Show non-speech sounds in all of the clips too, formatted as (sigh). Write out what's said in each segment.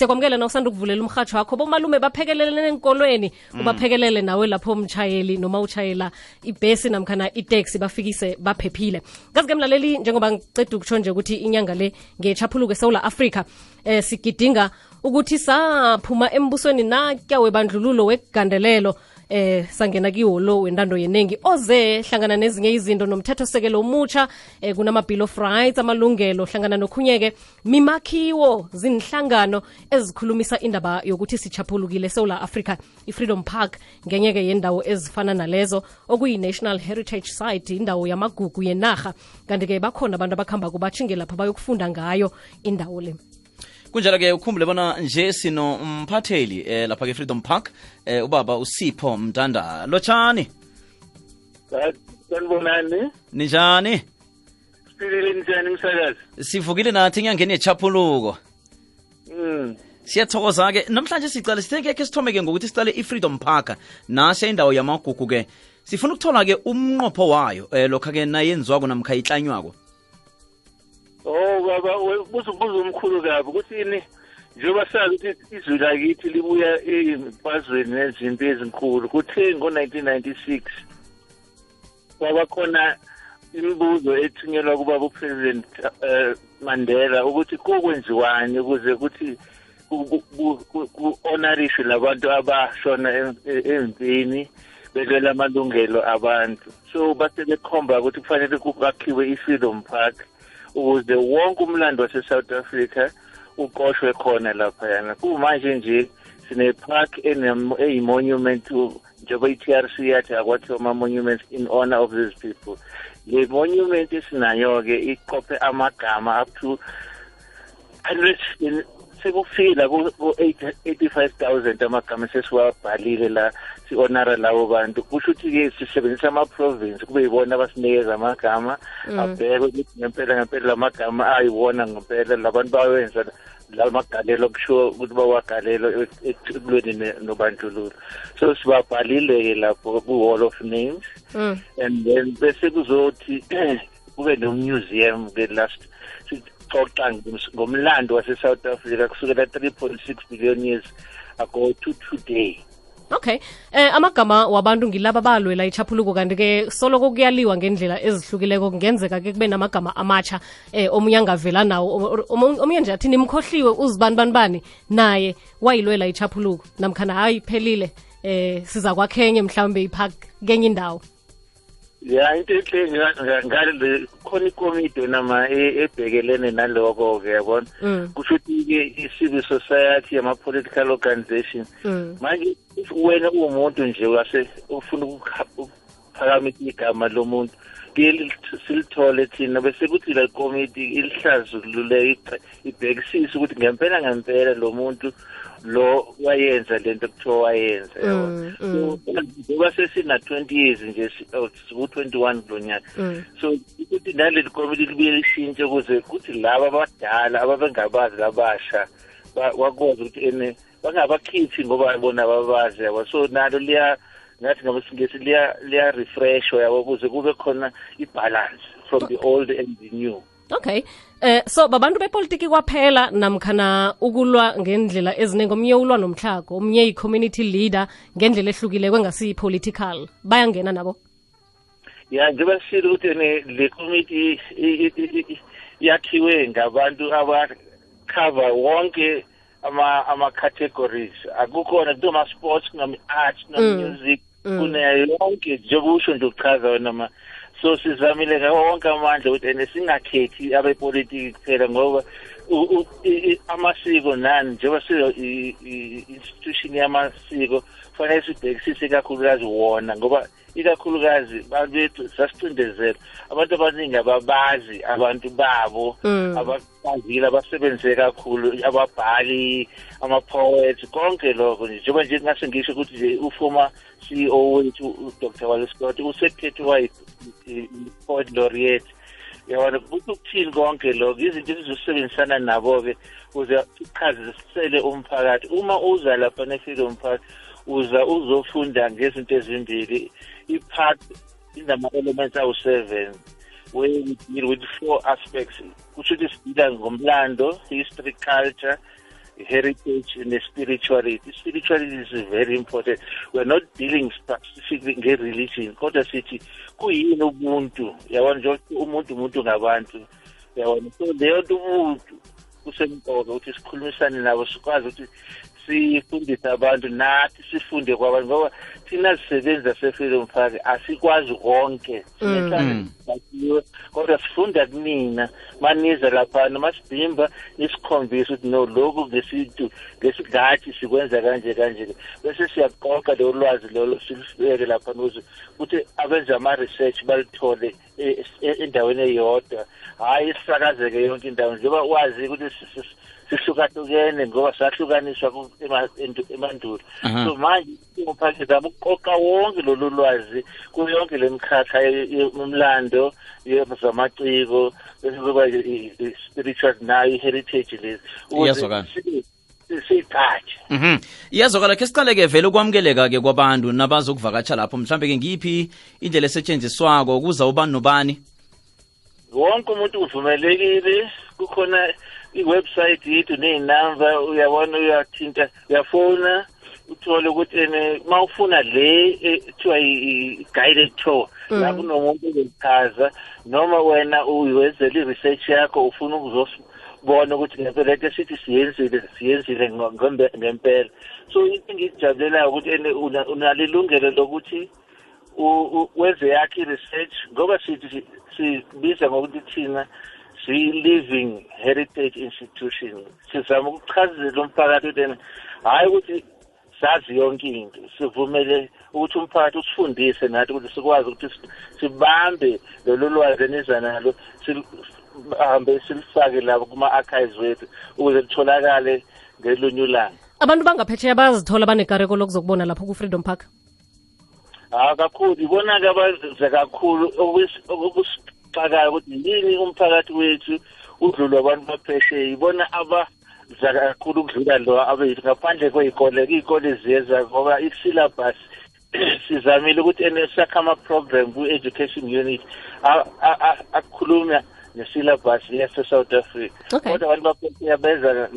siyakwamukela na usanda ukuvulela umhatsho wakho. Bomalume baphekelelene enkolweni ubaphekelele nawe lapho umtshayeli noma utshayela ibhesi namkhana iteksi bafikise baphephile. Kazi-ke mlaleli njengoba ngiceda ukutsho nje ukuthi inyanga le ngechaphuluko esewula afrika eh sigidinga ukuthi saphuma embusweni nakya webandlululo wegandelelo eh sangena kiwo lo wentando yenengi. Oze hlangana nezinye izinto nomthetho-sekelo omutsha eh kunama bill of rights amalungelo hlangana nokhunyeke. Mimakhiwo zinhlangano ezikhulumisa indaba yokuthi sichaphulukile sewula africa i-freedom park ngenyeke yendawo ezifana nalezo. Okuyi-national heritage site indawo yamagugu yenarha. Kanti-ke bakhona abantu abakuhamba kubatshinge lapha bayokufunda ngayo indawo le kunjalo-ke ukhumbule bona nje sinomphatheli um eh, lapha ke-freedom park eh, ubaba usipho mtanda lotshani sanibonani ninjani? Siphilile njani msakazi? Sivukile nathi enyangeni yechaphuluko mm. siyathokoza-ke. Namhlanje sicale sithekekhe sithome-ke ngokuthi sicale i-freedom park. Nase indawo yamagugu-ke. Sifuna ukuthola-ke umnqopho wayo um lokha-ke nayenziwako namkha itlanywako. Oh baba buza ubuza umkhulu kabi ukuthini njengoba sazi ukuthi izwi lakithi libuya emfazweni nezinto ezinkulu kuthe ngo-1996 kwaba khona imibuzo ethunyelwa kubaba upresident uh, mandela ukuthi kokwenziwani ukuze ukuthi ku-honarishwe labantu abashona empini belwela amalungelo abantu. So base bekhomba ukuthi kufanele kwakhiwe i-freedom park. Ukuze wonke umlando wase-south africa uqoshwe khona laphayana. Kumanje nje sine-park eyi-monument njengoba i-trc yathi akwathiwa ama-monuments in honor of these people. Le monument esinayo-ke iqophe amagama up to 100 sekufila ku-85 000 amagama sesiwabhalile la si-honora labo bantu kusho ukuthi-ke sisebenzisa ama-province kube yibona abasinikeza amagama abheke ukuthi ngempela ngempela la magama ayiwona ngempela labantu bawenza lamagalelo kushiwo ukuthi bawagalelo ekulweni nobandlululo. So sibabhalile-ke lapho ku-wall of names and then bese kuzothi (clears throat) kube no-museum-ke last sixoxa ngomlando wase-south africa kusukela 3.6 billion years ago to today okay. Eh amagama wabantu ngilaba balwela ichaphuluko kanti-ke soloko kuyaliwa ngendlela ezihlukileko kungenzeka-ke kube namagama amatsha eh omunye angavela nawo omunye nje athi nimkhohliwe uzibani bani bani naye wayilwela ichaphuluko namkhana hayi phelile eh siza kwakhenye mhlawumbe ipha kenye indawo ya into enhle ngale khona ikomiti nama ebhekelene naloko-ke yabona? Kusho ukuthi-ke i-civil society ama-political organization manje if wena uwumuntu nje wase ufuna ukuphakamisa igama lomuntu kuye silithole thina bese kuthi la komiti ilihlazulule ibhekisise ukuthi ngempela ngempela lo muntu lo wayenza lento kuthiwa wayenza njengoba sesina-twenty years nje ku-twenty-one kulo nyaka. So ukuthi naleli komiti libuye lishintshe ukuze kuthi laba abadala ababengabazi labasha bakwazi ukuthi ene bangabakhithi ngoba bona babazi yabo. So nalo liya ngathi ngabesingesi liya liya refreshwa yabo ukuze kube khona i-balance from the old and the new. Okay. Eh so babantu bepolitiki kwaphela namkhana ukulwa ngendlela eziningi omnye ulwa nomhlago omnye yi-community leader ngendlela ehlukile kwengasiyi-political bayangena nabo? Ya njengoba sisile ukuthi le committee yakhiwe ngabantu abakhava wonke ama-categories. Akukhona kutoma-sports kunama-arts kunama-music kunayo yonke njengokusho nje ukuchaza wena so sizamile ngawo wonke amandla ukuthi ene singakhethi abepolitiki kuphela ngoba amasiko nani njengoba siyo-institution yamasiko kufanele sibhekisise ikakhulukazi wona ngoba ikakhulukazi bantu bethu sasicindezela. Abantu abaningi ababazi abantu babo abazile abasebenze kakhulu ababhali ama-poets konke lokho nje. Njengoba nje ngase ngisho ukuthi nje uformer CEO wethu uDr Wale Scott usekhethiwa i-poet laureate yabona kuthi ukuthini konke lokho izinto ezizosebenzisana nabo-ke ukuze sichazisele umphakathi. Uma uza lapha ne-freedom park uza uzofunda ngezinto ezimbili. I-part inama-elements awu-seven where we deal with four aspects. Kusho ukuthi sidila ngomlando history culture heritage ne-spirituality spirituality. Is very important. We're not dealing specifically nge-religion kodwa sithi kuyini ubuntu? Yabona nje umuntu umuntu ngabantu. Yabona? So leyo nto ubuntu kusemqoka ukuthi sikhulumisane nabo sikwazi ukuthi sifundise abantu nathi sifunde kwabantu. Ngoba thina zisebenzi zase-freedom park asikwazi konke. Sinehlangaiwe kodwa sifunda kunina. Maniza laphana masidimba nisikhombise ukuthi no lokhu ngesintu ngesigathi sikwenza kanje kanje. Bese siyaqoqa lelo lwazi lolo silibeke laphana ukuze ukuthi abenze ama-research balithole endaweni eyodwa. Hhayi sisakazeke yonke indawo njengoba wazi ukuthi sihlukahlukene ngoba sahlukaniswa emandulo. So manje umphakathi zama ukuqoqa wonke lolu lwazi kuyo yonke le mikhakha umlando zamaciko bese kuba i-spiritual nayo i-heritage lezi iyazwakala. siyiqatshe Mhm. Iyazwakala ke siqaleke vele ukwamukeleka ke kwabantu nabazokuvakatsha lapho. Mhlambe ke ngiphi indlela esetshenziswako? Ukuza ubani nobani? Wonke umuntu uvumelekile. Kukhona i-website yethu ney'namba uyabona uyathinta. Uyafona uthole ukuthi ene uma ufuna le kuthiwa i-guided tour la kunomuntu ozochaza noma wena uwenzela i-research yakho ufuna ukuzobona ukuthi ngempela lento esithi siyenzile siyenzile ngempela. So into engiyijabulelayo ukuthi ene unalo ilungelo lokuthi wenze yakhe i-research ngoba sithi sibiza ngokuthi thina siyi-living heritage institution. Sizama ukuchazela umphakathi ukuthi hhayi ukuthi sazi yonke into. Sivumele ukuthi umphakathi usifundise nathi ukuthi sikwazi ukuthi sibambe lolu lwazi eniza nalo sihambe silifake lapho kuma-archives wethu ukuze litholakale ngelunye ulanga. Abantu bangaphetsheya bazithola banekareko lokuzokubona lapho ku-freedom park? Hayi kakhulu ibona-ke abaze kakhulu okusixakayo ukuthi yini umphakathi wethu udlulwe abantu baphesheya ibona abaza kakhulu ukudlula lo abethu. Ngaphandle kwey'kole iy'kole ziyeza ngoba i-syllabus (clears throat) sizamile ukuthi ene sakhe ama-program ku-education unit akhuluma ne-syllabus yase-south africa. Okay. kodwa abantu baphesheya beza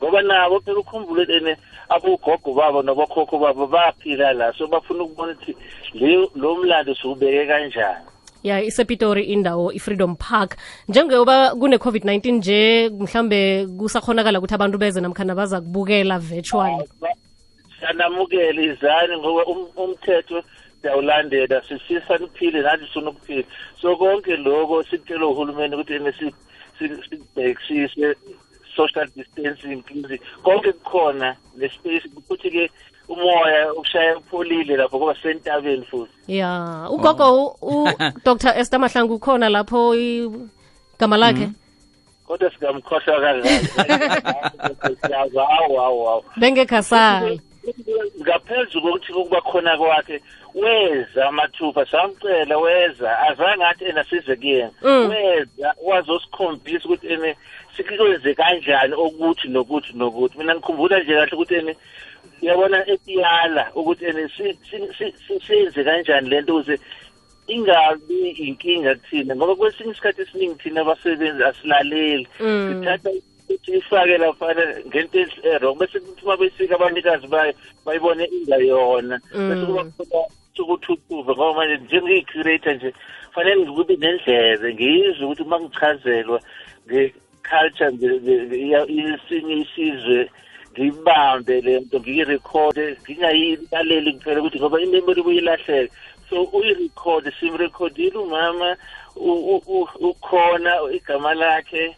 ngoba nabo phela ukhumbule ene abogogo babo nabokhokho babo baphila la so bafuna ukubona ukuthi le- lo mlando siwubeke kanjani. Ya isepitori indawo i-freedom park. Njengoba kune-covid-19 nje mhlambe kusakhonakala ukuthi abantu beze namkhana baza kubukela virtual. Sanamukele izani ngoba um- umthetho siyawulandela sifisa niphile nathi sifuna ukuphila. So konke loko sikutshele uhulumeni ukuthi ene si- si- sibhekisise social distancing konke kukhona nespace futhi-ke umoya ukushaya upholile lapho ngoba sentabeni futhi. Ya ugogo u- u- (laughs) dr esther mahlangu ukhona lapho igama lakhe? Kodwa singamkhohlwa kangaka. (laughs) Hawu hawu hawu. Bengekhasala ngaphezu kokuthi ukuba khona kwakhe weza mathupha samcela weza. Azange athi ena size kuyena. Mm. weza wazosikhombisa ukuthi ene sikwenze kanjani okuthi nokuthi nokuthi. Mina ngikhumbula nje kahle ukuthi ene uyabona etiyala ukuthi ene si- si- si- si- siyenze kanjani lento ukuze ingabi inkinga kuthina? Ngoba kwesinye isikhathi esiningi thina abasebenzi asilaleli. Mm. sithatha ukuthi ifake laphana ngento erong bese kuthi uma befika abanikazi bayo bayibone ingayona bese kuba khona ukuthuthuva ngoba manje njengiyi-curator nje fanele ngikube nendlebe ngizwe ukuthi uma ngichazelwa nge-culture yesinye isizwe ngiyibambe le nto ngiyirekhode ngingayilaleli kuphela ukuthi ngoba imemori buyilahleka so uyirekhode simrekhodile umama ukhona igama lakhe.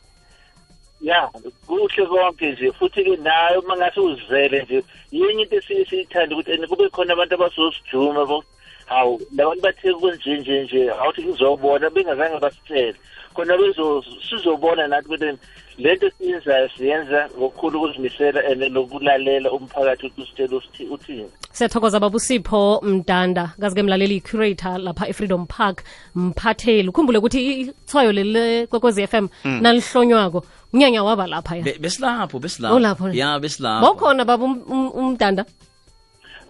Ya kuhle konke nje futhi-ke nayo uma ngase uzele nje yinye into esiye siyithande ukuthi and kube khona abantu abazosijuma hawu labantu bathe kwenje nje nje. Awuthi ngizobona bengazange basitshele. Khona sizobona nathi ukuthi lento esiyenzayo siyenza ngokukhulu ukuzimisela and nokulalela umphakathi ukuthi usitshele uthini. Siyathokoza babusipho mdanda kazi-ke mlaleli i-curator lapha e-freedom park mphatheli. Ukhumbule ukuthi ithwayo leli kwekwezi m nalihlonywako. Unyanya waba lapha ya. Besilapho besilapho. Ya besilapho. Bawukhona baba um- um- umdanda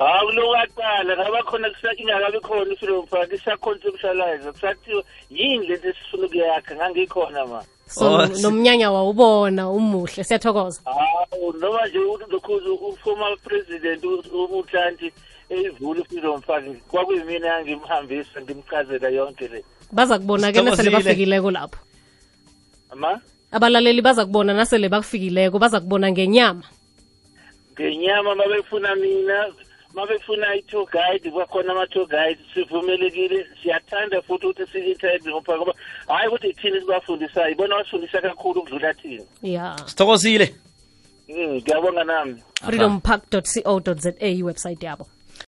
hawu kulokaqala ngaba khona ingakabi khona i-freedom park isa-conceptualize kusathiwa yini lento esifuna ukuyakha? Ngangikhona ma. So Oh, nomnyanya wawubona umuhle. Siyathokoza. Hawu noma nje ulokhuza u-former president umutlanti eyivula i-freedom park kwakuyimina yangimhambisa ngimchazela yonke le. Baza kubona-ke nasele Sithokozile. bafikileko lapho. Ma? Abalaleli baza kubona nasele bakufikileko baza kubona ngenyama. Ngenyama mabefuna mina mabefuna i-tour guide bakhona ama-tour guide sivumelekile siyathanda futhi ukuthi si-interact ngophaka ngoba hhayi ukuthi ithini sibafundisayo ibona basifundisa kakhulu ukudlula thina. Ya. Sithokozile. Mm, ngiyabonga nami. Freedompark co za iwebsite yabo